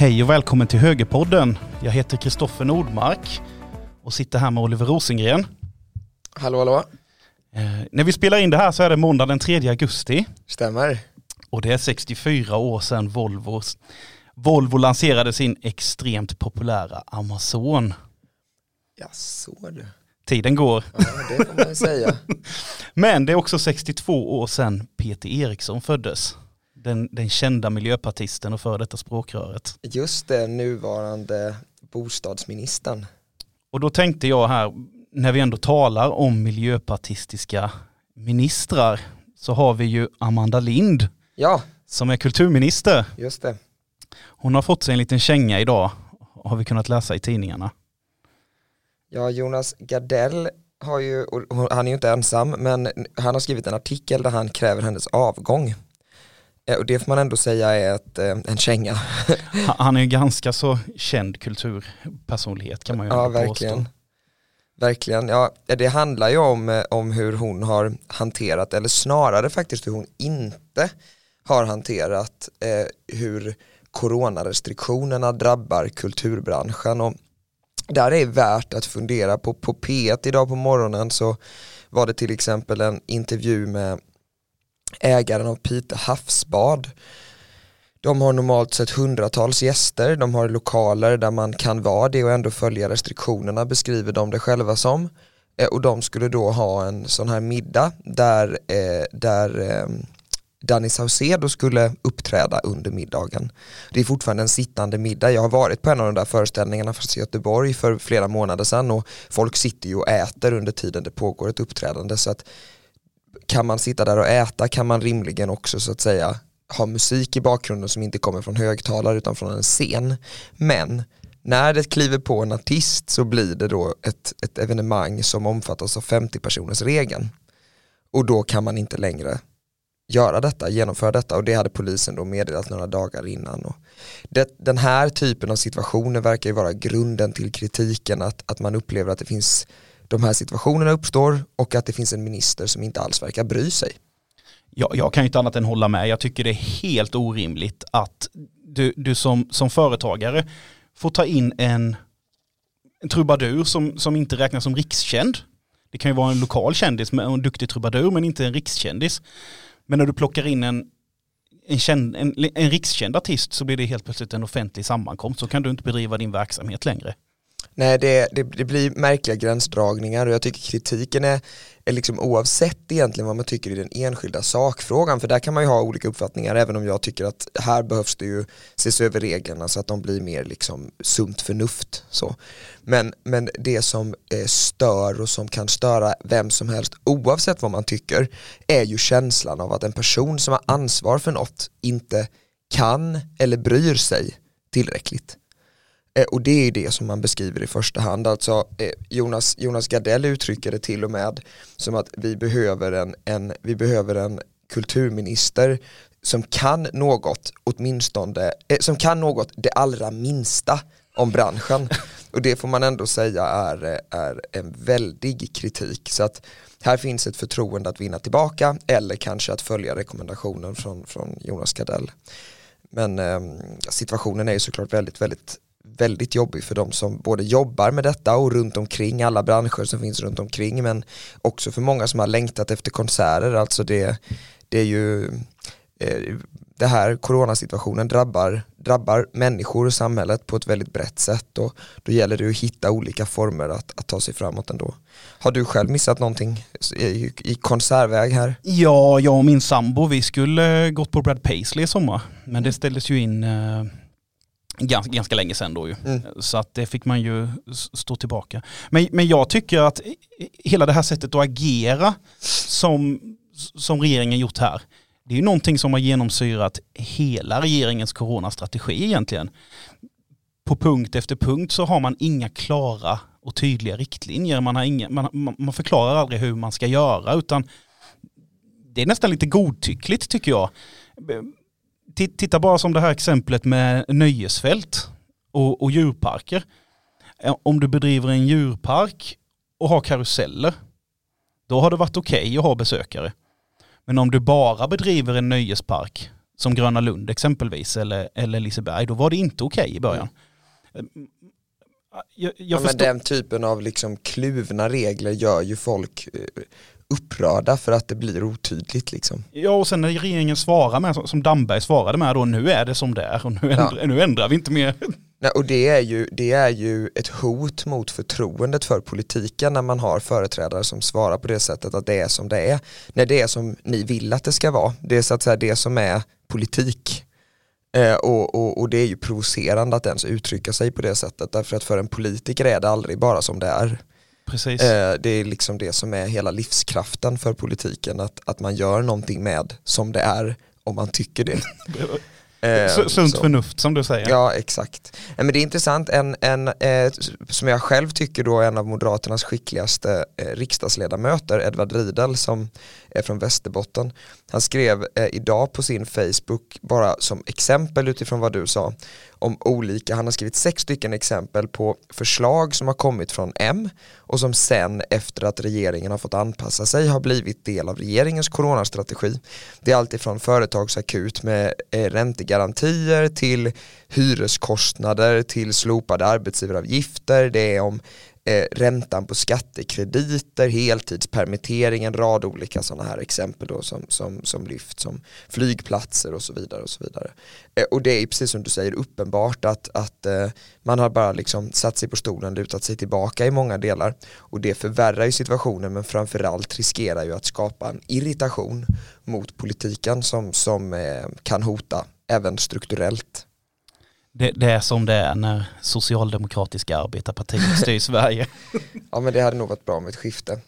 Hej och välkommen till Högerpodden. Jag heter Kristoffer Nordmark och sitter här med Oliver Rosengren. Hallå hallå. Eh, när vi spelar in det här så är det måndag den 3 augusti Stämmer. och det är 64 år sedan Volvo, Volvo lanserade sin extremt populära Amazon. Ja, så du. Tiden går. Ja, det får man säga. Men det är också 62 år sedan Peter Eriksson föddes. Den, den kända miljöpartisten och före detta språkröret. Just det, nuvarande bostadsministern. Och då tänkte jag här, när vi ändå talar om miljöpartistiska ministrar, så har vi ju Amanda Lind Ja, som är kulturminister. just det. Hon har fått sig en liten känga idag, har vi kunnat läsa i tidningarna. Ja, Jonas Gardell har ju, han är ju inte ensam, men han har skrivit en artikel där han kräver hennes avgång. Eh, Och det får man ändå säga är ett, eh, en känga. Ha- Han är ju ganska så känd kulturpersonlighet kan man ju Ja, verkligen. påstå. Verkligen, ja det handlar ju om, eh, om hur hon har hanterat, eller snarare faktiskt hur hon inte har hanterat eh, hur coronarestriktionerna drabbar kulturbranschen. Och där är värt att fundera på, på P1 idag på morgonen så var det till exempel en intervju med ägaren av Pite havsbad de har normalt sett hundratals gäster, de har lokaler där man kan vara det och ändå följa restriktionerna beskriver de det själva som. Eh, och de skulle då ha en sån här middag där, eh, där ehm, Danny Saucedo skulle uppträda under middagen. Det är fortfarande en sittande middag, jag har varit på en av de där föreställningarna fast i Göteborg för flera månader sedan och folk sitter ju och äter under tiden det pågår ett uppträdande så att kan man sitta där och äta kan man rimligen också så att säga ha musik i bakgrunden som inte kommer från högtalare utan från en scen. Men när det kliver på en artist så blir det då ett, ett evenemang som omfattas av 50 personers regeln. Och då kan man inte längre göra detta, genomföra detta och det hade polisen då meddelat några dagar innan. Och det, den här typen av situationer verkar ju vara grunden till kritiken att, att man upplever att det finns de här situationerna uppstår och att det finns en minister som inte alls verkar bry sig. Jag, jag kan ju inte annat än hålla med. Jag tycker det är helt orimligt att du, du som, som företagare får ta in en, en trubadur som, som inte räknas som rikskänd. Det kan ju vara en lokal kändis med en duktig trubadur men inte en rikskändis. Men när du plockar in en, en, känd, en, en rikskänd artist så blir det helt plötsligt en offentlig sammankomst. Så kan du inte bedriva din verksamhet längre. Nej, det, det, det blir märkliga gränsdragningar och jag tycker kritiken är, är liksom oavsett egentligen vad man tycker i den enskilda sakfrågan, för där kan man ju ha olika uppfattningar, även om jag tycker att här behövs det ju ses över reglerna så att de blir mer liksom sunt förnuft. Så. Men, men det som eh, stör och som kan störa vem som helst, oavsett vad man tycker, är ju känslan av att en person som har ansvar för något inte kan eller bryr sig tillräckligt. Eh, och det är det som man beskriver i första hand. Alltså eh, Jonas, Jonas Gardell uttrycker det till och med som att vi behöver en, en, vi behöver en kulturminister som kan något, åtminstone, eh, som kan något det allra minsta om branschen. Och det får man ändå säga är, är en väldig kritik. Så att här finns ett förtroende att vinna tillbaka eller kanske att följa rekommendationen från, från Jonas Gardell. Men eh, situationen är ju såklart väldigt, väldigt väldigt jobbig för de som både jobbar med detta och runt omkring alla branscher som finns runt omkring men också för många som har längtat efter konserter, alltså det, det är ju eh, det här coronasituationen drabbar, drabbar människor och samhället på ett väldigt brett sätt och då gäller det att hitta olika former att, att ta sig framåt ändå. Har du själv missat någonting i, i konsertväg här? Ja, jag och min sambo, vi skulle gått på Brad Paisley i sommar. Men det ställdes ju in eh, eh, ganska, ganska länge sedan då ju. Mm. Så att det fick man ju stå tillbaka. Men, men jag tycker att hela det här sättet att agera som, som regeringen gjort här, det är ju någonting som har genomsyrat hela regeringens coronastrategi egentligen. På punkt efter punkt så har man inga klara och tydliga riktlinjer. Man, har inga, man- man förklarar aldrig hur man ska göra utan det är nästan lite godtyckligt tycker jag. Titta bara som det här exemplet med nöjesfält och, och djurparker. Om du bedriver en djurpark och har karuseller, då har det varit okej att ha besökare. Men om du bara bedriver en nöjespark som Gröna Lund exempelvis eller, eller Liseberg, då var det inte okej okay i början. Jag, jag ja, men den typen av liksom kluvna regler gör ju folk eh, upprörda för att det blir otydligt liksom. Ja och sen när regeringen svarar med, som Damberg svarade med då, nu är det som det är och nu ändrar, ja. nu ändrar vi inte mer. Nej, och det är, ju, det är ju ett hot mot förtroendet för politiken när man har företrädare som svarar på det sättet att det är som det är. När det är som ni vill att det ska vara. Det är så att säga det som är politik. Eh, och, och, och, det är ju provocerande att ens uttrycka sig på det sättet därför att för en politiker är det aldrig bara som det är. Precis. Eh, det är liksom det som är hela livskraften för politiken, att, att man gör någonting med som det är om man tycker det. Eh, Sunt förnuft som du säger. Ja exakt. men det är intressant, en, en eh, som jag själv tycker då är en av Moderaternas skickligaste eh, riksdagsledamöter, Edvard Riedel som är från Västerbotten. Han skrev eh, idag på sin Facebook, bara som exempel utifrån vad du sa, om olika, han har skrivit sex stycken exempel på förslag som har kommit från M och som sen efter att regeringen har fått anpassa sig har blivit del av regeringens coronastrategi. Det är alltifrån företagsakut med eh, räntegarantier till hyreskostnader till slopade arbetsgivaravgifter, det är om eh, räntan på skattekrediter, heltidspermittering, en rad olika sådana här exempel då som, som, som lyft som flygplatser och så vidare. Och så vidare. Eh, och det är precis som du säger uppenbart att, att eh, man har bara liksom satt sig på stolen, lutat sig tillbaka i många delar och det förvärrar ju situationen men framförallt riskerar ju att skapa en irritation mot politiken som, som eh, kan hota även strukturellt det, det, är som det är när socialdemokratiska arbetarpartiet styr Sverige. ja men det hade nog varit bra med ett skifte.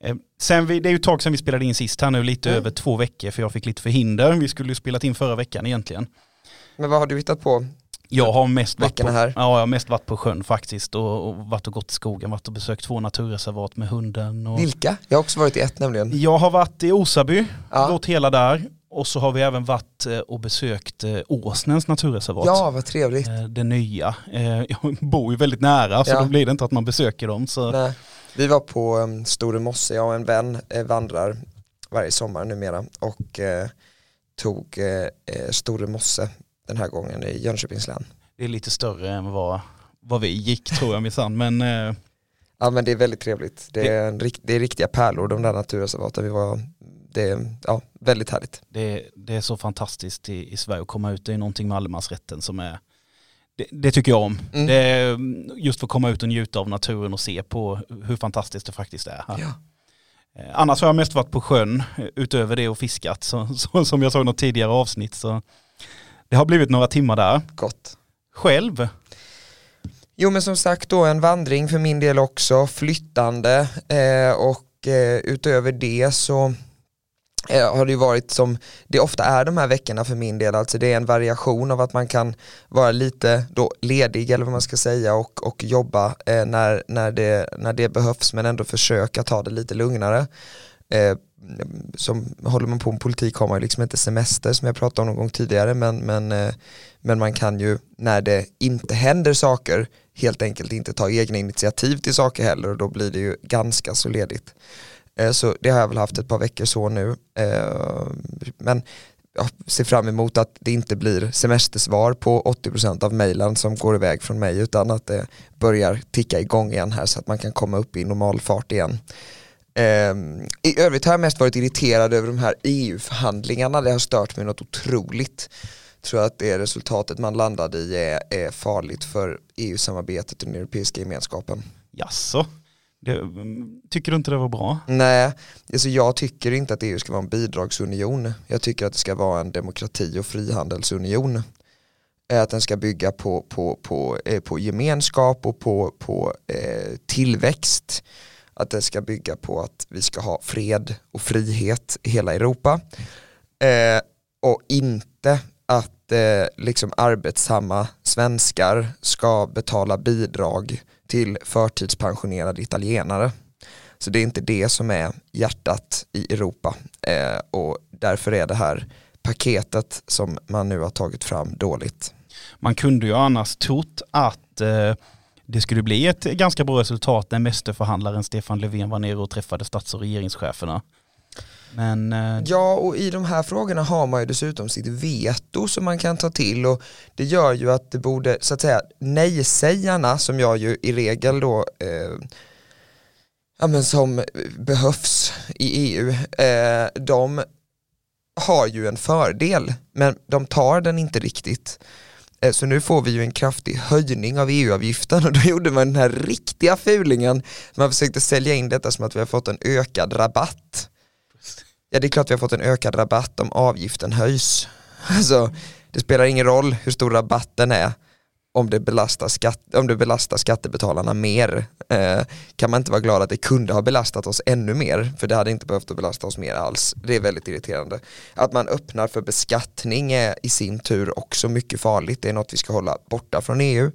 Eh, sen vi, det är ju ett tag sedan vi spelade in sist här nu, lite mm. över två veckor för jag fick lite förhinder. Vi skulle ju spelat in förra veckan egentligen. Men vad har du hittat på? Jag har mest varit på, här? Ja, jag har mest varit på sjön faktiskt och, och varit och gått i skogen, varit och besökt två naturreservat med hunden. Och... Vilka? Jag har också varit i ett nämligen. Jag har varit i Osaby, ja. gått hela där och så har vi även varit eh, och besökt eh, Åsnens naturreservat. Ja, vad trevligt. Eh, det nya. Jag bor ju väldigt nära så ja. då blir det inte att man besöker dem. Så. Nej. Vi var på um, Store Mosse, jag och en vän vandrar varje sommar numera och tog Store Mosse den här gången i Jönköpings län. Det är lite större än vad, vad vi gick tror jag minsann men Ja men det är väldigt trevligt. Det är, det, det är riktiga pärlor de där naturreservaten. Vi var det är ja, väldigt härligt. Det, det är så fantastiskt i, i, Sverige att komma ut. Det är någonting med allemansrätten som är det, det tycker jag om. Mm. Det är just för att komma ut och njuta av naturen och se på hur fantastiskt det faktiskt är här. Ja. Eh, annars har jag mest varit på sjön utöver det och fiskat så, så, som jag såg i något tidigare avsnitt. Så det har blivit några timmar där. Gott. Själv? Jo men som sagt då en vandring för min del också, flyttande eh, och eh, utöver det så Eh, Eh, har det ju varit som det ofta är de här veckorna för min del, alltså det är en variation av att man kan vara lite då ledig eller vad man ska säga och, och jobba eh, när, när, det, när det behövs men ändå försöka ta det lite lugnare. Eh, som håller man på med politik har man ju liksom inte semester som jag pratade om någon gång tidigare men, men, eh, men man kan ju när det inte händer saker helt enkelt inte ta egna initiativ till saker heller och då blir det ju ganska så ledigt. Eh, så det har jag väl haft ett par veckor så nu. Eh, men jag ser fram emot att det inte blir semestersvar på 80% av mejlen som går iväg från mig utan att det börjar ticka igång igen här så att man kan komma upp i normal fart igen. Eh, I övrigt har jag mest varit irriterad över de här EU-förhandlingarna, det har stört mig något otroligt. Jag tror att det resultatet man landade i är farligt för EU-samarbetet och den europeiska gemenskapen. Jaså? Det, tycker du inte det var bra? Nej, alltså jag tycker inte att EU ska vara en bidragsunion. Jag tycker att det ska vara en demokrati och frihandelsunion. Äh, att den ska bygga på, på, på, eh, på gemenskap och på, på eh, tillväxt. Att det ska bygga på att vi ska ha fred och frihet i hela Europa. Eh, och inte att eh, liksom arbetsamma svenskar ska betala bidrag till förtidspensionerade italienare. Så det är inte det som är hjärtat i Europa eh, och därför är det här paketet som man nu har tagit fram dåligt. Man kunde ju annars trott att eh, det skulle bli ett ganska bra resultat när mästerförhandlaren Stefan Löfven var nere och träffade stats och regeringscheferna. Men eh, Ja, och i de här frågorna har man ju dessutom sitt veto som man kan ta till och det gör ju att det borde, så att säga, nej-sägarna som jag ju i regel då eh, ja, men som behövs i EU, eh, de har ju en fördel men de tar den inte riktigt. Eh, Så nu får vi ju en kraftig höjning av EU-avgiften och då gjorde man den här riktiga fulingen. Man försökte sälja in detta som att vi har fått en ökad rabatt. Ja det är klart vi har fått en ökad rabatt om avgiften höjs. Alltså, det spelar ingen roll hur stor rabatten är om det belastar, skatt, om det belastar skattebetalarna mer. Eh, kan man inte vara glad att det kunde ha belastat oss ännu mer, för det hade inte behövt att belasta oss mer alls. Det är väldigt irriterande. Att man öppnar för beskattning är i sin tur också mycket farligt. Det är något vi ska hålla borta från EU.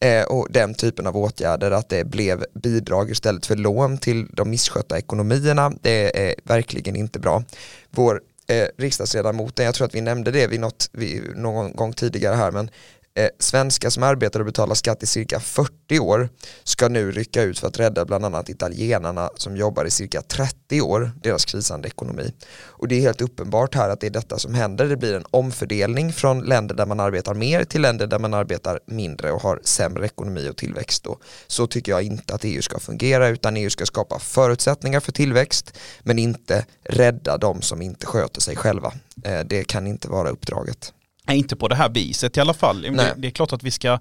Eh, och den typen av åtgärder, att det blev bidrag istället för lån till de misskötta ekonomierna, det är verkligen inte bra. Vår eh, riksdagsledamoten, jag tror att vi nämnde det vid något, vid, någon gång tidigare här, men eh, svenskar som arbetar och betalar skatt i cirka 40 år ska nu rycka ut för att rädda bland annat italienarna som jobbar i cirka 30 år, deras krisande ekonomi. Och det är helt uppenbart här att det är detta som händer, det blir en omfördelning från länder där man arbetar mer till länder där man arbetar mindre och har sämre ekonomi och tillväxt. Då. Så tycker jag inte att EU ska fungera utan EU ska skapa förutsättningar för tillväxt men inte rädda de som inte sköter sig själva. Eh, Det kan inte vara uppdraget. Nej, inte på det här viset i alla fall. Det, det är klart att vi ska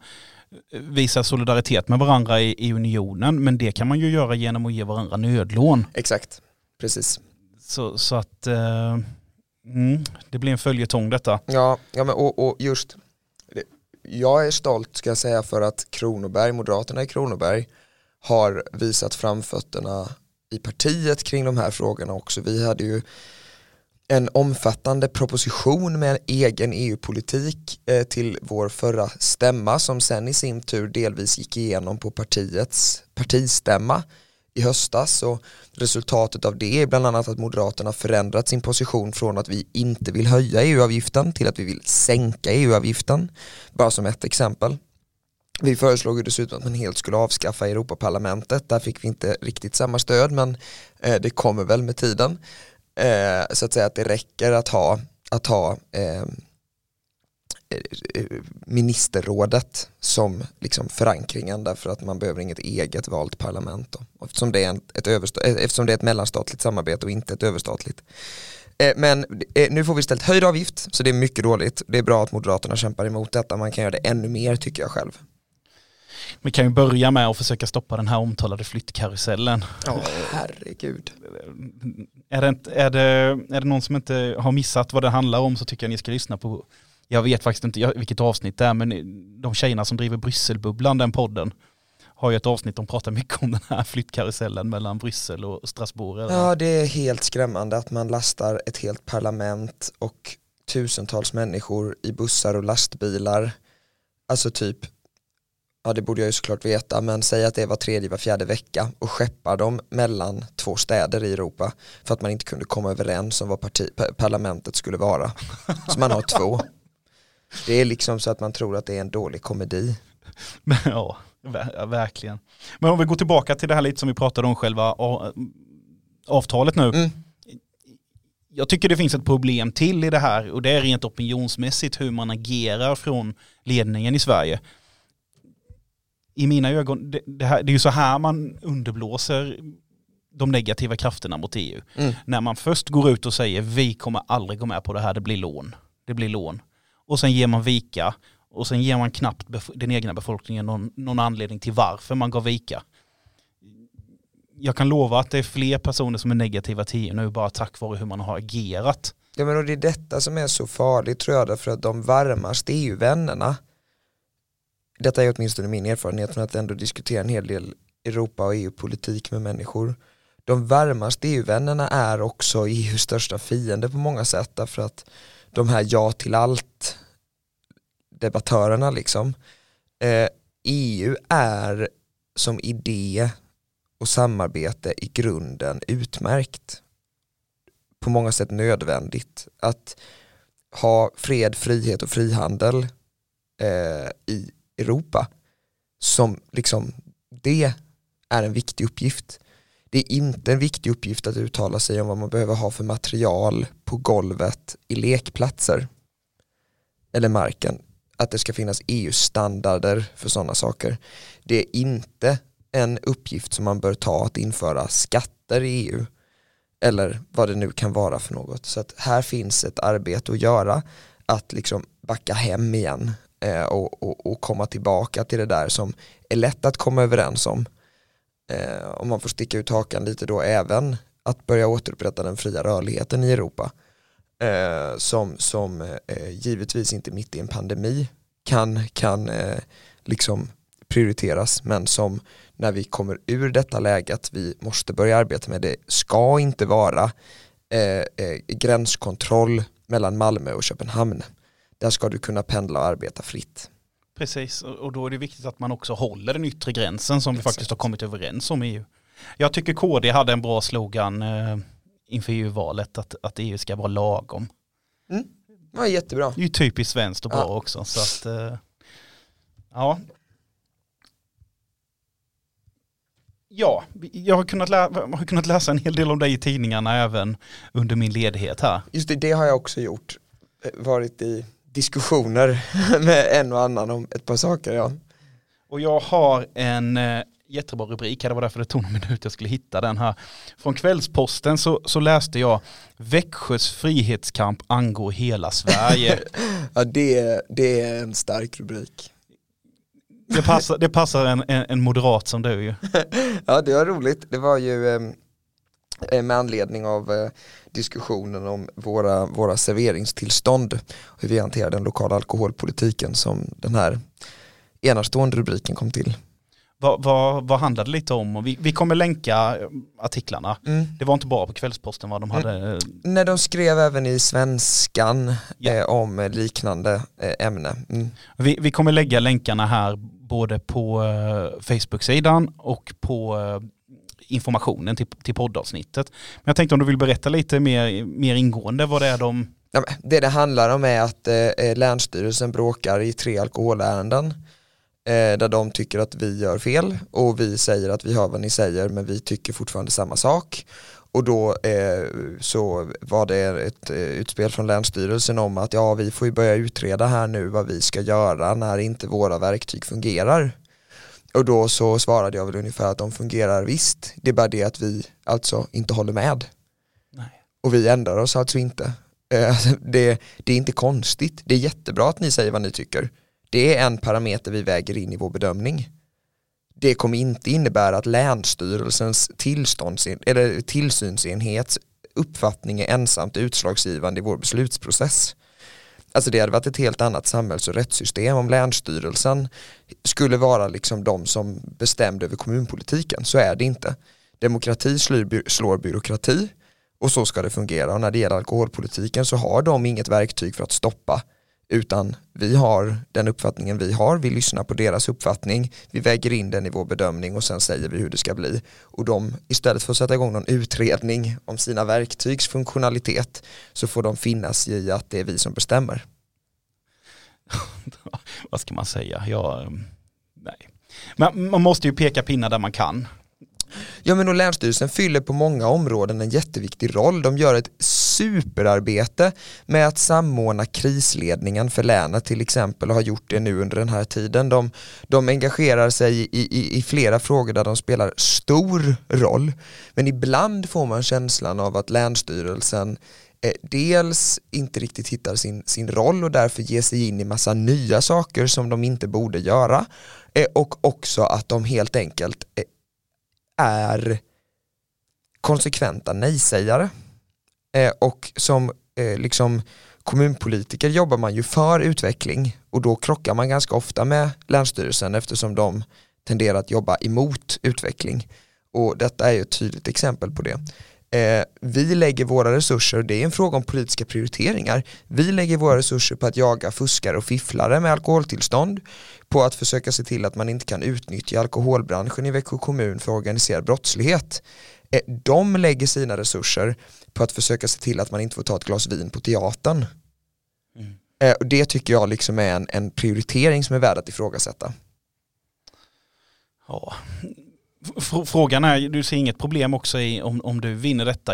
visa solidaritet med varandra i, i unionen, men det kan man ju göra genom att ge varandra nödlån. Exakt, precis. Så, så att eh, mm, det blir en följetong detta. Ja, ja men och, och just jag är stolt ska jag säga för att Kronoberg, Moderaterna i Kronoberg har visat framfötterna i partiet kring de här frågorna också. Vi hade ju en omfattande proposition med en egen EU-politik eh, till vår förra stämma som sen i sin tur delvis gick igenom på partiets partistämma i höstas och resultatet av det är bland annat att Moderaterna förändrat sin position från att vi inte vill höja EU-avgiften till att vi vill sänka EU-avgiften. Bara som ett exempel. Vi föreslog ju dessutom att man helt skulle avskaffa Europaparlamentet. Där fick vi inte riktigt samma stöd men eh, det kommer väl med tiden. Eh, så att säga att det räcker att ha, att ha eh, eh, ministerrådet som liksom förankringen därför att man behöver inget eget valt parlament då. Eftersom, det är en, ett eh, eftersom det är ett mellanstatligt samarbete och inte ett överstatligt. Eh, Men eh, nu får vi istället höjd avgift så det är mycket dåligt. Det är bra att Moderaterna kämpar emot detta. Man kan göra det ännu mer tycker jag själv. Vi kan ju börja med att försöka stoppa den här omtalade flyttkarusellen. Ja, herregud. Är det, inte, är, det, är det någon som inte har missat vad det handlar om så tycker jag ni ska lyssna på, jag vet faktiskt inte vilket avsnitt det är, men de tjejerna som driver Brysselbubblan, den podden, har ju ett avsnitt de pratar mycket om den här flyttkarusellen mellan Bryssel och Strasbourg. eller? Ja, det är helt skrämmande att man lastar ett helt parlament och tusentals människor i bussar och lastbilar. Alltså typ, ja det borde jag ju såklart veta, men säg att det var tredje, var fjärde vecka och skeppar dem mellan två städer i Europa för att man inte kunde komma överens om vad parti, pa- parlamentet skulle vara. Så man har två. Det är liksom så att man tror att det är en dålig komedi. Ja, ver- ja, verkligen. Men om vi går tillbaka till det här lite som vi pratade om själva avtalet nu. Mm. Jag tycker det finns ett problem till i det här och det är rent opinionsmässigt hur man agerar från ledningen i Sverige. I mina ögon, det, det, här, det är ju så här man underblåser de negativa krafterna mot EU. Mm. När man först går ut och säger vi kommer aldrig gå med på det här, det blir lån. Det blir lån. Och sen ger man vika och sen ger man knappt den egna befolkningen någon, någon anledning till varför man gav vika. Jag kan lova att det är fler personer som är negativa till EU nu bara tack vare hur man har agerat. Ja men och det är detta som är så farligt tror jag därför att de varmaste EU-vännerna detta är åtminstone min erfarenhet från att ändå diskutera en hel del Europa och EU-politik med människor. De varmaste EU-vännerna är också EUs största fiende på många sätt därför att de här ja till allt debattörerna liksom. Eh, EU är som idé och samarbete i grunden utmärkt. På många sätt nödvändigt att ha fred, frihet och frihandel eh, i Europa som liksom det är en viktig uppgift. Det är inte en viktig uppgift att uttala sig om vad man behöver ha för material på golvet i lekplatser eller marken. Att det ska finnas EU-standarder för sådana saker. Det är inte en uppgift som man bör ta att införa skatter i EU eller vad det nu kan vara för något. Så att här finns ett arbete att göra att liksom backa hem igen eh, och, och, och, komma tillbaka till det där som är lätt att komma överens om. Eh, om man får sticka ut hakan lite då även att börja återupprätta den fria rörligheten i Europa. Eh, som som eh, givetvis inte mitt i en pandemi kan, kan eh, liksom prioriteras men som när vi kommer ur detta läget vi måste börja arbeta med det ska inte vara eh, eh, gränskontroll mellan Malmö och Köpenhamn. Där ska du kunna pendla och arbeta fritt. Precis, och då är det viktigt att man också håller den yttre gränsen som Exakt. vi faktiskt har kommit överens om i EU. Jag tycker KD hade en bra slogan eh, inför EU-valet att, att EU ska vara lagom. Mm. Ja, jättebra. Det är ju typiskt svenskt och bra ja. också. Så att, eh, ja. Ja, jag har, kunnat lä har kunnat läsa en hel del om dig i tidningarna även under min ledighet här. Just det, det har jag också gjort. Eh, varit i diskussioner med en och annan om ett par saker. Ja. Och jag har en eh, jättebra rubrik, det var därför det tog någon minut jag skulle hitta den här. Från Kvällsposten så, så läste jag Växjös frihetskamp angår hela Sverige. ja det, det är en stark rubrik. Det passar, det passar en, en, en moderat som du ju. ja det var roligt, det var ju eh, med anledning av eh, diskussionen om våra, våra serveringstillstånd hur vi hanterar den lokala alkoholpolitiken som den här enastående rubriken kom till. Vad, vad, vad handlade det lite om? Vi, vi kommer länka eh, artiklarna. Mm. Det var inte bara på Kvällsposten vad de hade? Mm. Nej, de skrev även i Svenskan ja. eh, om liknande eh, ämne. Mm. Vi, vi kommer lägga länkarna här både på eh, Facebook-sidan och på eh, informationen till, till poddavsnittet. Men jag tänkte om du vill berätta lite mer, mer ingående vad det är de... Ja, det det handlar om är att eh, eh, Länsstyrelsen bråkar i tre alkoholärenden eh, där de tycker att vi gör fel och vi säger att vi hör vad ni säger men vi tycker fortfarande samma sak och då eh, så var det ett eh, utspel från Länsstyrelsen om att ja vi får ju börja utreda här nu vad vi ska göra när inte våra verktyg fungerar. Och då så svarade jag väl ungefär att de fungerar visst, det är bara det att vi alltså inte håller med. Nej. Och vi ändrar oss alltså inte. Eh, alltså, det, det är inte konstigt, det är jättebra att ni säger vad ni tycker. Det är en parameter vi väger in i vår bedömning det kommer inte innebära att Länsstyrelsens eller tillsynsenhets uppfattning är ensamt utslagsgivande i vår beslutsprocess. Alltså det hade varit ett helt annat samhälls och rättssystem om Länsstyrelsen skulle vara liksom de som bestämde över kommunpolitiken. Så är det inte. Demokrati slår byråkrati och så ska det fungera. Och när det gäller alkoholpolitiken så har de inget verktyg för att stoppa utan vi har den uppfattningen vi har, vi lyssnar på deras uppfattning, vi väger in den i vår bedömning och sen säger vi hur det ska bli. Och de, istället för att sätta igång någon utredning om sina verktygs funktionalitet så får de finnas i att det är vi som bestämmer. Vad ska man säga? Jag, mm, nej. Men man måste ju peka pinnar där man kan. Ja men och Länsstyrelsen fyller på många områden en jätteviktig roll. De gör ett superarbete med att samordna krisledningen för länet till exempel och har gjort det nu under den här tiden. De, de engagerar sig i, i, i flera frågor där de spelar stor roll. Men ibland får man känslan av att Länsstyrelsen eh, dels inte riktigt hittar sin, sin roll och därför ger sig in i massa nya saker som de inte borde göra eh, och också att de helt enkelt eh, är konsekventa nej-sägare. Eh, och som eh, liksom kommunpolitiker jobbar man ju för utveckling och då krockar man ganska ofta med Länsstyrelsen eftersom de tenderar att jobba emot utveckling. Och detta är ju ett tydligt exempel på det. Eh, vi lägger våra resurser, det är en fråga om politiska prioriteringar, vi lägger våra resurser på att jaga fuskare och fifflare med alkoholtillstånd, på att försöka se till att man inte kan utnyttja alkoholbranschen i Växjö kommun för organiserad brottslighet. Eh, de lägger sina resurser på att försöka se till att man inte får ta ett glas vin på teatern. Mm. Eh, och det tycker jag liksom är en, en prioritering som är värd att ifrågasätta. Ja, Frågan är, du ser inget problem också i om, om du vinner detta.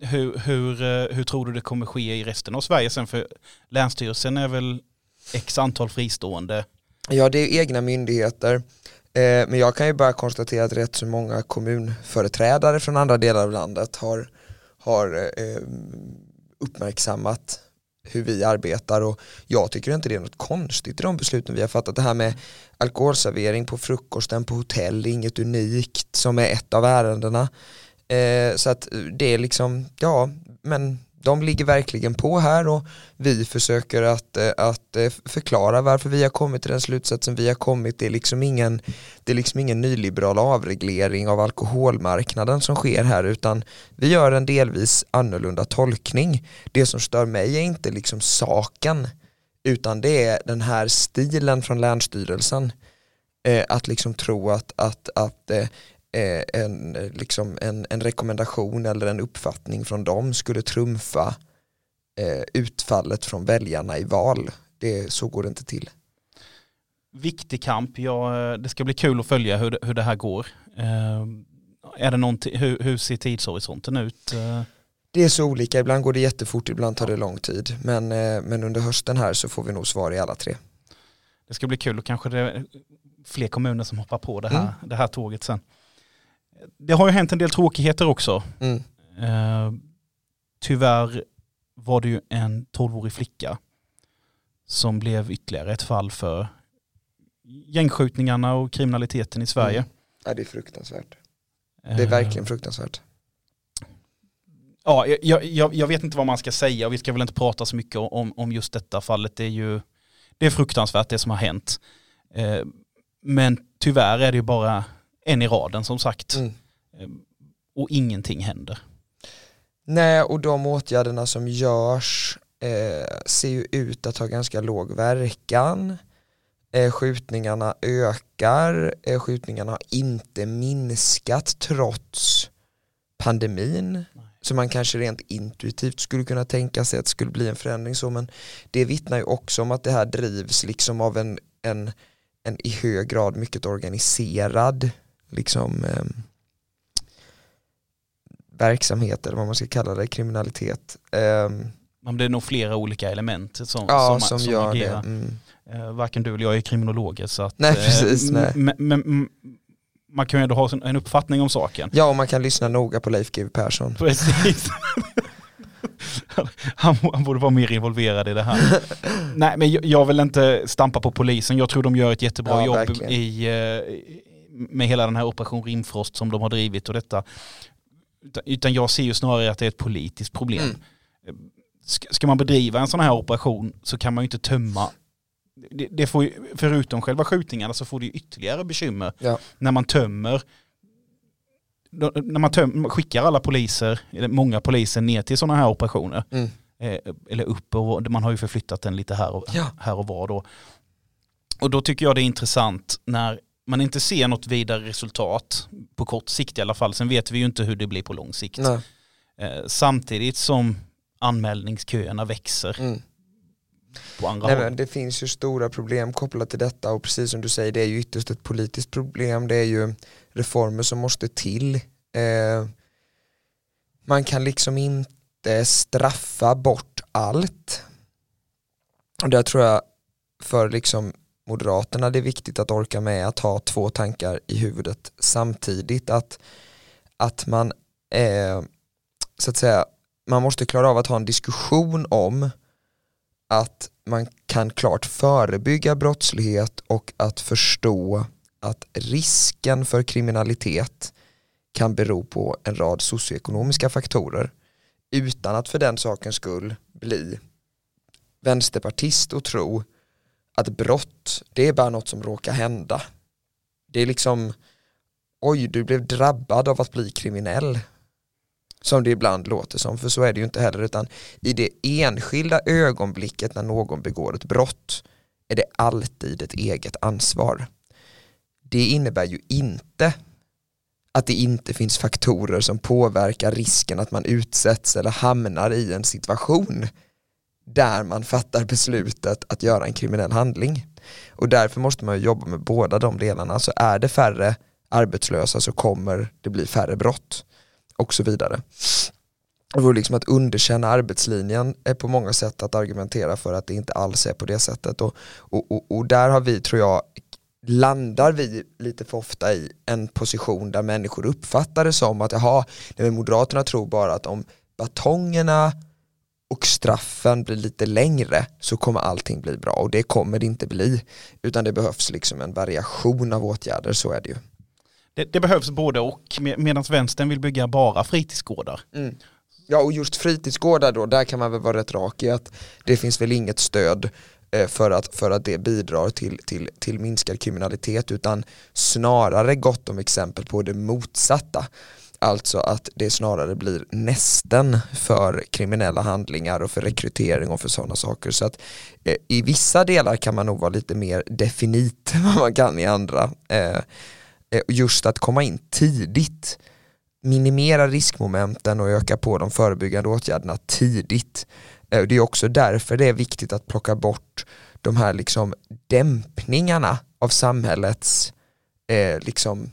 Hur, hur, eh, hur tror du det kommer ske i resten av Sverige sen? För Länsstyrelsen är väl x antal fristående? Ja, det är egna myndigheter. Eh, men jag kan ju bara konstatera att rätt så många kommunföreträdare från andra delar av landet har, har eh, uppmärksammat hur vi arbetar och jag tycker inte det är något konstigt i de besluten vi har fattat. Det här med alkoholservering på frukosten på hotell, inget unikt som är ett av ärendena. Eh, så att det är liksom, ja, men de ligger verkligen på här och vi försöker att, eh, att eh, förklara varför vi har kommit till den slutsatsen vi har kommit. Det är liksom ingen, det är liksom ingen nyliberal avreglering av alkoholmarknaden som sker här utan vi gör en delvis annorlunda tolkning. Det som stör mig är inte liksom saken utan det är den här stilen från Länsstyrelsen. Eh, att liksom tro att, att, att en, liksom en, en rekommendation eller en uppfattning från dem skulle trumfa eh, utfallet från väljarna i val. Det, så går det inte till. Viktig kamp, ja, det ska bli kul att följa hur det, hur det här går. Eh, är det hur, hur ser tidshorisonten ut? Eh? Det är så olika, ibland går det jättefort, ibland tar det lång tid. Men, eh, men under hösten här så får vi nog svar i alla tre. Det ska bli kul och kanske det är fler kommuner som hoppar på det här, mm. det här tåget sen det har ju hänt en del tråkigheter också. Mm. Eh, tyvärr var det ju en 12-årig flicka som blev ytterligare ett fall för gängskjutningarna och kriminaliteten i Sverige. Mm. Ja, det är fruktansvärt. Det är verkligen eh. fruktansvärt. Ja, jag, jag, jag, vet inte vad man ska säga och vi ska väl inte prata så mycket om, om just detta fallet. Det är ju det är fruktansvärt det som har hänt. Eh, men tyvärr är det ju bara en i raden som sagt. Mm. Ehm, och ingenting händer. Nej, och de åtgärderna som görs eh, ser ju ut att ha ganska låg verkan. Eh, skjutningarna ökar, eh, skjutningarna har inte minskat trots pandemin. Nej. Så man kanske rent intuitivt skulle kunna tänka sig att det skulle bli en förändring så men det vittnar ju också om att det här drivs liksom av en, en, en i hög grad mycket organiserad liksom eh, verksamhet eller vad man ska kalla det, kriminalitet. Eh, men det är nog flera olika element som, ja, som, som, som gör agerar. det. Mm. Eh, varken du eller jag är kriminologer så att, nej, eh, precis, nej. Men, man kan ju ändå ha en uppfattning om saken. Ja, och man kan lyssna noga på Leif GW Persson. Precis. han, han borde vara mer involverad i det här. Nej, men jag, jag, vill inte stampa på polisen. Jag tror de gör ett jättebra ja, jobb i, eh, med hela den här operation Rimfrost som de har drivit och detta. Utan jag ser ju snarare att det är ett politiskt problem. Mm. Ska man bedriva en sån här operation så kan man ju inte tömma det, det får ju, förutom själva skjutningarna så får det ju ytterligare bekymmer ja. när man tömmer när man töm, skickar alla poliser, eller många poliser ner till sådana här operationer. Mm. Eh, eller upp och man har ju förflyttat den lite här och, ja. här och var då. Och då tycker jag det är intressant när man inte ser något vidare resultat på kort sikt i alla fall. Sen vet vi ju inte hur det blir på lång sikt. Eh, samtidigt som anmälningsköerna växer. Mm. På andra Nej, håll. Men det finns ju stora problem kopplat till detta och precis som du säger det är ju ytterst ett politiskt problem. Det är ju reformer som måste till. Eh, man kan liksom inte straffa bort allt. Och där tror jag för liksom Moderaterna det är viktigt att orka med att ha två tankar i huvudet samtidigt. Att, att man eh, så att säga man måste klara av att ha en diskussion om att man kan klart förebygga brottslighet och att förstå att risken för kriminalitet kan bero på en rad socioekonomiska faktorer utan att för den sakens skull bli vänsterpartist och tro att brott, det är bara något som råkar hända. Det är liksom, oj du blev drabbad av att bli kriminell. Som det ibland låter som, för så är det ju inte heller, utan i det enskilda ögonblicket när någon begår ett brott är det alltid ett eget ansvar. Det innebär ju inte att det inte finns faktorer som påverkar risken att man utsätts eller hamnar i en situation där man fattar beslutet att göra en kriminell handling. Och därför måste man jobba med båda de delarna. Så är det färre arbetslösa så kommer det bli färre brott och så vidare. Det vore liksom att underkänna arbetslinjen är på många sätt att argumentera för att det inte alls är på det sättet och, och, och, och där har vi tror jag landar vi lite för ofta i en position där människor uppfattar det som att jaha, Moderaterna tror bara att om batongerna och straffen blir lite längre så kommer allting bli bra och det kommer det inte bli utan det behövs liksom en variation av åtgärder, så är det ju. Det, det behövs både och medan vänstern vill bygga bara fritidsgårdar. Mm. Ja och just fritidsgårdar då, där kan man väl vara rätt rak i att det finns väl inget stöd eh, för att, för att det bidrar till, till, till minskad kriminalitet utan snarare gott om exempel på det motsatta. Alltså att det snarare blir nästen för kriminella handlingar och för rekrytering och för sådana saker. Så att eh, i vissa delar kan man nog vara lite mer definit än vad man kan i andra. Eh, eh, just att komma in tidigt, minimera riskmomenten och öka på de förebyggande åtgärderna tidigt. Eh, det är också därför det är viktigt att plocka bort de här liksom dämpningarna av samhällets eh, liksom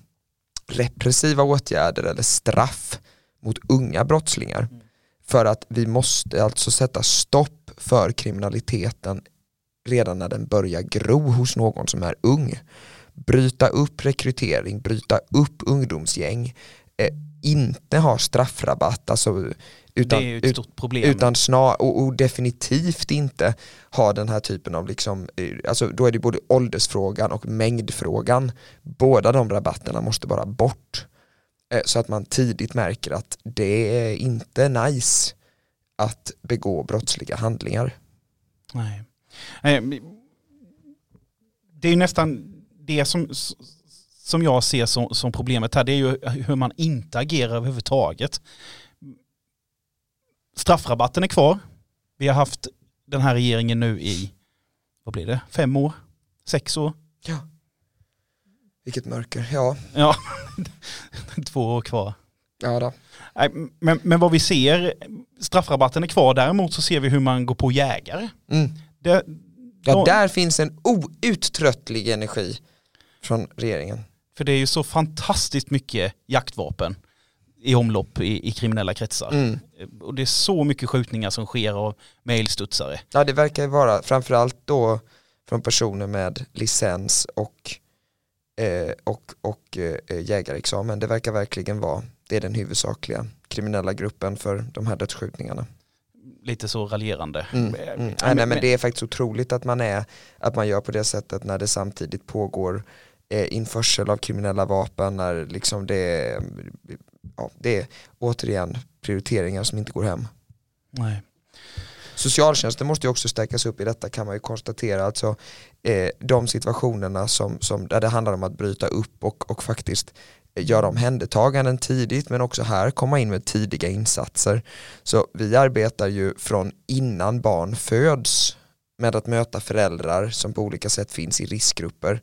repressiva åtgärder eller straff mot unga brottslingar. Mm. För att vi måste alltså sätta stopp för kriminaliteten redan när den börjar gro hos någon som är ung. Bryta upp rekrytering, bryta upp ungdomsgäng, eh, inte ha straffrabatt, alltså utan, det är ju ett stort problem. Utan snar, och, och, definitivt inte ha den här typen av, liksom, eh, alltså då är det både åldersfrågan och mängdfrågan. Båda de rabatterna måste bara bort. Eh, så att man tidigt märker att det är inte nice att begå brottsliga handlingar. Nej. Det är ju nästan det som, som jag ser som, som problemet här, det är ju hur man inte agerar överhuvudtaget straffrabatten är kvar. Vi har haft den här regeringen nu i, vad blir det, fem år? Sex år? Ja. Vilket mörker, ja. Ja, två år kvar. Ja då. Men, men vad vi ser, straffrabatten är kvar, däremot så ser vi hur man går på jägare. Mm. Det, ja, de, där finns en outtröttlig energi från regeringen. För det är ju så fantastiskt mycket jaktvapen i omlopp i, i kriminella kretsar. Mm. Och det är så mycket skjutningar som sker av mailstudsare. Ja det verkar vara, framförallt då från personer med licens och, eh, och, och eh, jägarexamen. Det verkar verkligen vara, det är den huvudsakliga kriminella gruppen för de här dödsskjutningarna. Lite så raljerande. Mm, mm. Nej, nej, men, men det är faktiskt otroligt att man, är, att man gör på det sättet när det samtidigt pågår eh, införsel av kriminella vapen, när liksom det ja, det är återigen prioriteringar som inte går hem. Nej. Socialtjänsten måste ju också stärkas upp i detta kan man ju konstatera. Alltså, eh, de situationerna som, som, där det handlar om att bryta upp och, och faktiskt göra omhändertaganden tidigt men också här komma in med tidiga insatser. Så vi arbetar ju från innan barn föds med att möta föräldrar som på olika sätt finns i riskgrupper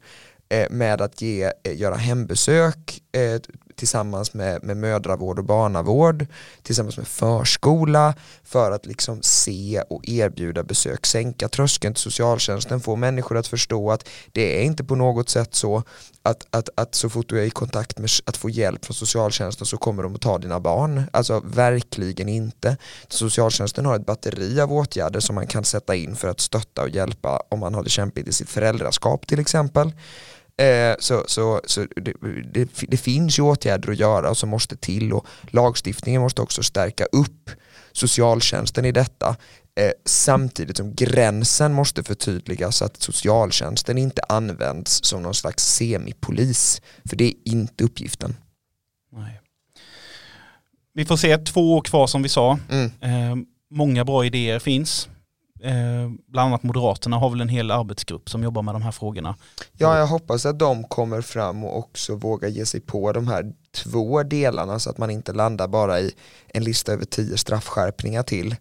eh, med att ge, eh, göra hembesök, eh, tillsammans med, med mödravård och barnavård, tillsammans med förskola för att liksom se och erbjuda besök, sänka tröskeln till socialtjänsten, få människor att förstå att det är inte på något sätt så att, att, att så fort du är i kontakt med att få hjälp från socialtjänsten så kommer de att ta dina barn. Alltså verkligen inte. Socialtjänsten har ett batteri av åtgärder som man kan sätta in för att stötta och hjälpa om man har det kämpigt i sitt föräldraskap till exempel. Eh, så så, så det, det, det, finns ju åtgärder att göra som måste till och lagstiftningen måste också stärka upp socialtjänsten i detta eh, samtidigt som gränsen måste förtydligas så att socialtjänsten inte används som någon slags semipolis för det är inte uppgiften. Nej. Vi får se två år kvar som vi sa. Mm. Eh, många bra idéer finns. Eh, bland annat Moderaterna har väl en hel arbetsgrupp som jobbar med de här frågorna. Ja, jag hoppas att de kommer fram och också vågar ge sig på de här två delarna så att man inte landar bara i en lista över tio straffskärpningar till.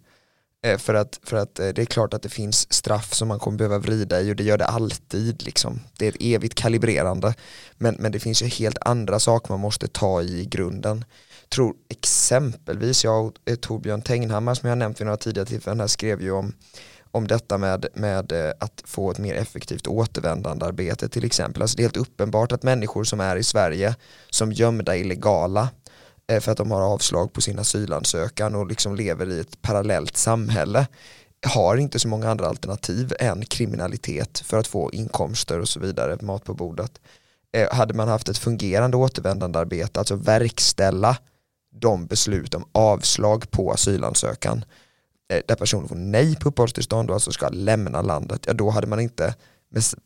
Eh, för att, för att eh, det är klart att det finns straff som man kommer behöva vrida i och det gör det alltid. Liksom. Det är ett evigt kalibrerande. Men, men det finns ju helt andra saker man måste ta i i grunden. Tror exempelvis jag och eh, Torbjörn Tegnhammar som jag nämnt vid några tidigare tillfällen här skrev ju om om detta med, med eh, att få ett mer effektivt återvändandearbete till exempel. Alltså det är helt uppenbart att människor som är i Sverige som gömda illegala eh, för att de har avslag på sin asylansökan och liksom lever i ett parallellt samhälle har inte så många andra alternativ än kriminalitet för att få inkomster och så vidare, mat på bordet. Hade man haft ett fungerande återvändandearbete, alltså verkställa de beslut om avslag på asylansökan eh, där personen får nej på uppehållstillstånd och alltså ska lämna landet, ja då hade man inte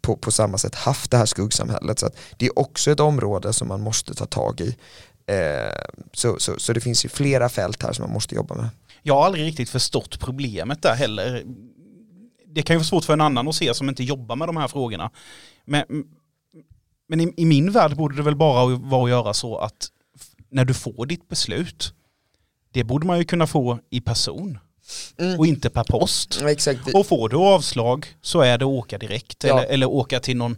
på, på samma sätt haft det här skuggsamhället. Så det är också ett område som man måste ta tag i. Eh, så, så, så det finns ju flera fält här som man måste jobba med. Jag har aldrig riktigt förstått problemet där heller. Det kan ju vara svårt för en annan att se som inte jobbar med de här frågorna. Men, men i, i min värld borde det väl bara vara att göra så att när du får ditt beslut, det borde man ju kunna få i person. Mm. och inte per post. Exakt. Och får du avslag så är det att åka direkt ja. eller, eller åka till någon,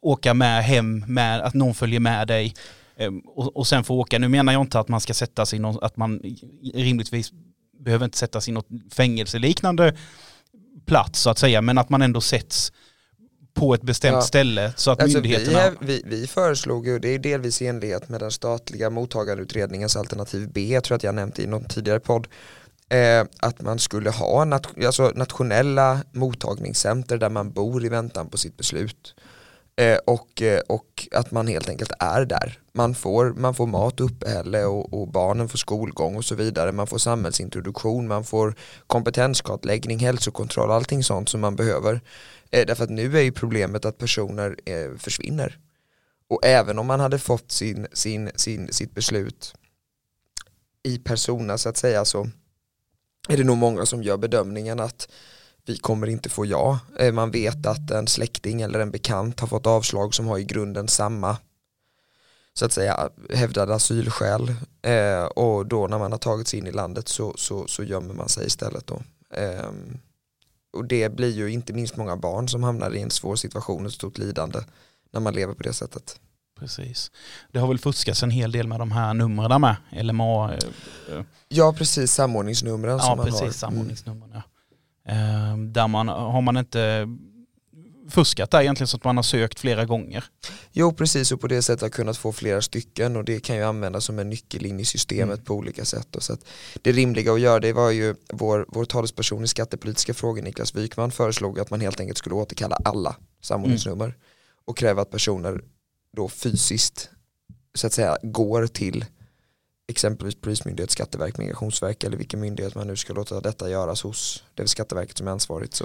åka med hem med att någon följer med dig ehm, och, och sen få åka. Nu menar jag inte att man ska sätta sig i någon, att man rimligtvis behöver inte sättas i något fängelseliknande plats så att säga, men att man ändå sätts på ett bestämt ja. ställe så att alltså myndigheterna... Vi, vi, vi föreslog ju, det är delvis i enlighet med den statliga mottagarutredningens alternativ B, jag tror att jag nämnt i någon tidigare podd, eh, att man skulle ha nat alltså nationella mottagningscenter där man bor i väntan på sitt beslut. Eh, och, eh, och att man helt enkelt är där. Man får, man får mat, uppehälle och, och barnen får skolgång och så vidare. Man får samhällsintroduktion, man får kompetenskartläggning, hälsokontroll, allting sånt som man behöver. Eh, därför att nu är ju problemet att personer eh, försvinner. Och även om man hade fått sin, sin, sin, sitt beslut i persona så att säga så är det nog många som gör bedömningen att vi kommer inte få ja. Eh, man vet att en släkting eller en bekant har fått avslag som har i grunden samma så att säga hävdade asylskäl eh, och då när man har tagit sig in i landet så, så, så gömmer man sig istället då. Ehm, Eh, och det blir ju inte minst många barn som hamnar i en svår situation och stort lidande när man lever på det sättet. Precis. Det har väl fuskats en hel del med de här numren med, LMA? Eh, ja, precis, samordningsnumren ja, som man precis, har. Ja, precis, samordningsnumren. Ja. Eh, där man, har man inte fuskat där egentligen så att man har sökt flera gånger. Jo precis och på det sättet har kunnat få flera stycken och det kan ju användas som en nyckel in i systemet mm. på olika sätt. Och så det rimliga att göra det var ju vår, vår talesperson i skattepolitiska frågor Niklas Wykman föreslog att man helt enkelt skulle återkalla alla samordningsnummer mm. och kräva att personer då fysiskt så att säga går till exempelvis Polismyndighet, Skatteverk, Migrationsverk eller vilken myndighet man nu ska låta detta göras hos. Det är Skatteverket som är ansvarigt. Så,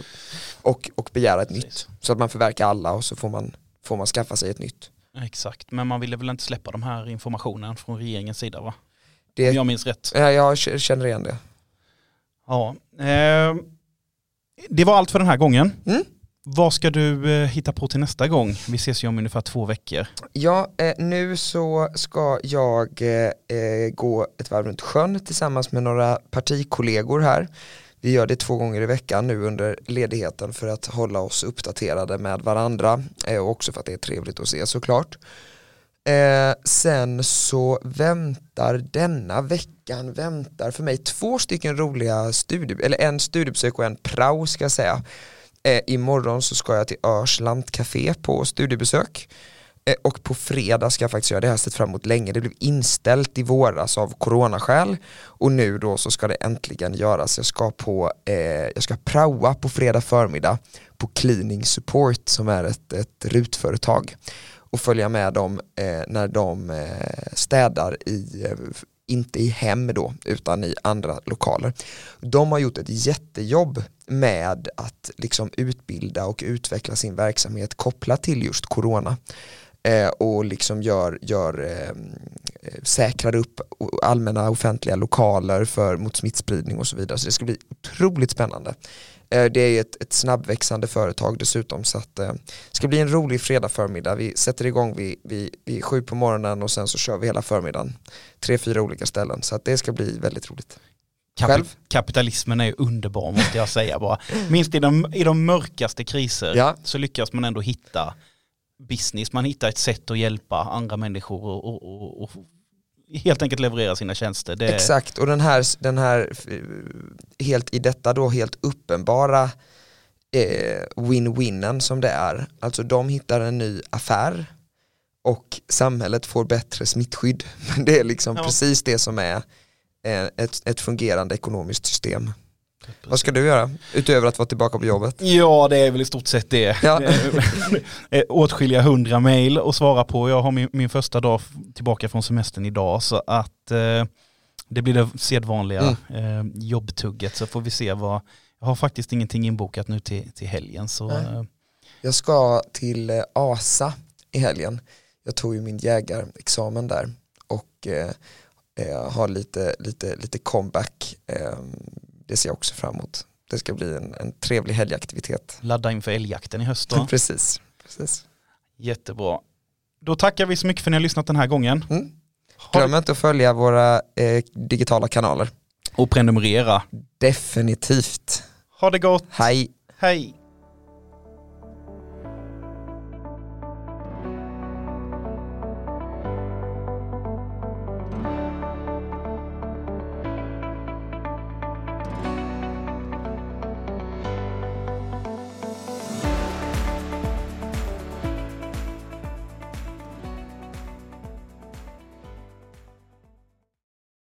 och, och begära ett Precis. nytt. Så att man förverkar alla och så får man, får man skaffa sig ett nytt. Exakt, men man ville väl inte släppa de här informationen från regeringens sida va? Det, Om jag minns rätt. Ja, jag känner igen det. Ja, eh, det var allt för den här gången. Mm. Vad ska du eh, hitta på till nästa gång? Vi ses ju om ungefär två veckor. Ja, eh, nu så ska jag eh, eh, gå ett varv runt sjön tillsammans med några partikollegor här. Vi gör det två gånger i veckan nu under ledigheten för att hålla oss uppdaterade med varandra eh, och också för att det är trevligt att se såklart. Eh, sen så väntar denna veckan väntar för mig två stycken roliga studie, eller en studiebesök och en prao ska jag säga Eh, imorgon så ska jag till Örs lantcafé på studiebesök. Eh, och på fredag ska jag faktiskt göra det, här sett fram emot länge. Det blev inställt i våras av coronaskäl och nu då så ska det äntligen göras. Jag ska på, eh, jag ska praoa på fredag förmiddag på Cleaning Support som är ett, ett rutföretag och följa med dem eh, när de eh, städar i eh, inte i hem då, utan i andra lokaler. De har gjort ett jättejobb med att liksom utbilda och utveckla sin verksamhet kopplat till just corona eh, och liksom gör, gör eh, eh säkrar upp allmänna offentliga lokaler för, mot smittspridning och så vidare. Så det ska bli otroligt spännande. Eh, det är ett, ett snabbväxande företag dessutom så att eh, det ska bli en rolig fredag förmiddag. Vi sätter igång vid, vid, vid sju på morgonen och sen så kör vi hela förmiddagen. Tre, fyra olika ställen så att det ska bli väldigt roligt. Själv? Kapitalismen är underbar måste jag säga bara. Minst i de, i de mörkaste kriser ja. så lyckas man ändå hitta business, man hittar ett sätt att hjälpa andra människor och, och, och, och helt enkelt leverera sina tjänster. Det... Exakt, och den här, den här helt i detta då helt uppenbara eh, win-winnen som det är. Alltså de hittar en ny affär och samhället får bättre smittskydd. Men det är liksom Ja. precis det som är eh, ett, ett fungerande ekonomiskt system. Vad ska du göra utöver att vara tillbaka på jobbet? Ja, det är väl i stort sett det. Ja. Eh, Åtskilliga hundra mejl att svara på. Jag har min, min första dag tillbaka från semestern idag så att eh, det blir det sedvanliga eh, jobbtugget så får vi se vad, jag har faktiskt ingenting inbokat nu till, till helgen så Nej. eh, Jag ska till eh, ASA i helgen. Jag tog ju min jägarexamen där och eh, eh, har lite, lite, lite comeback. Det ser jag också fram emot. Det ska bli en, en trevlig helgaktivitet. ladda inför älgjakten i höst då. precis, precis. Jättebra. Då tackar vi så mycket för att ni har lyssnat den här gången. Mm. Glöm inte att följa våra eh, digitala kanaler. och prenumerera. Definitivt. Ha det gott. Hej! Hej.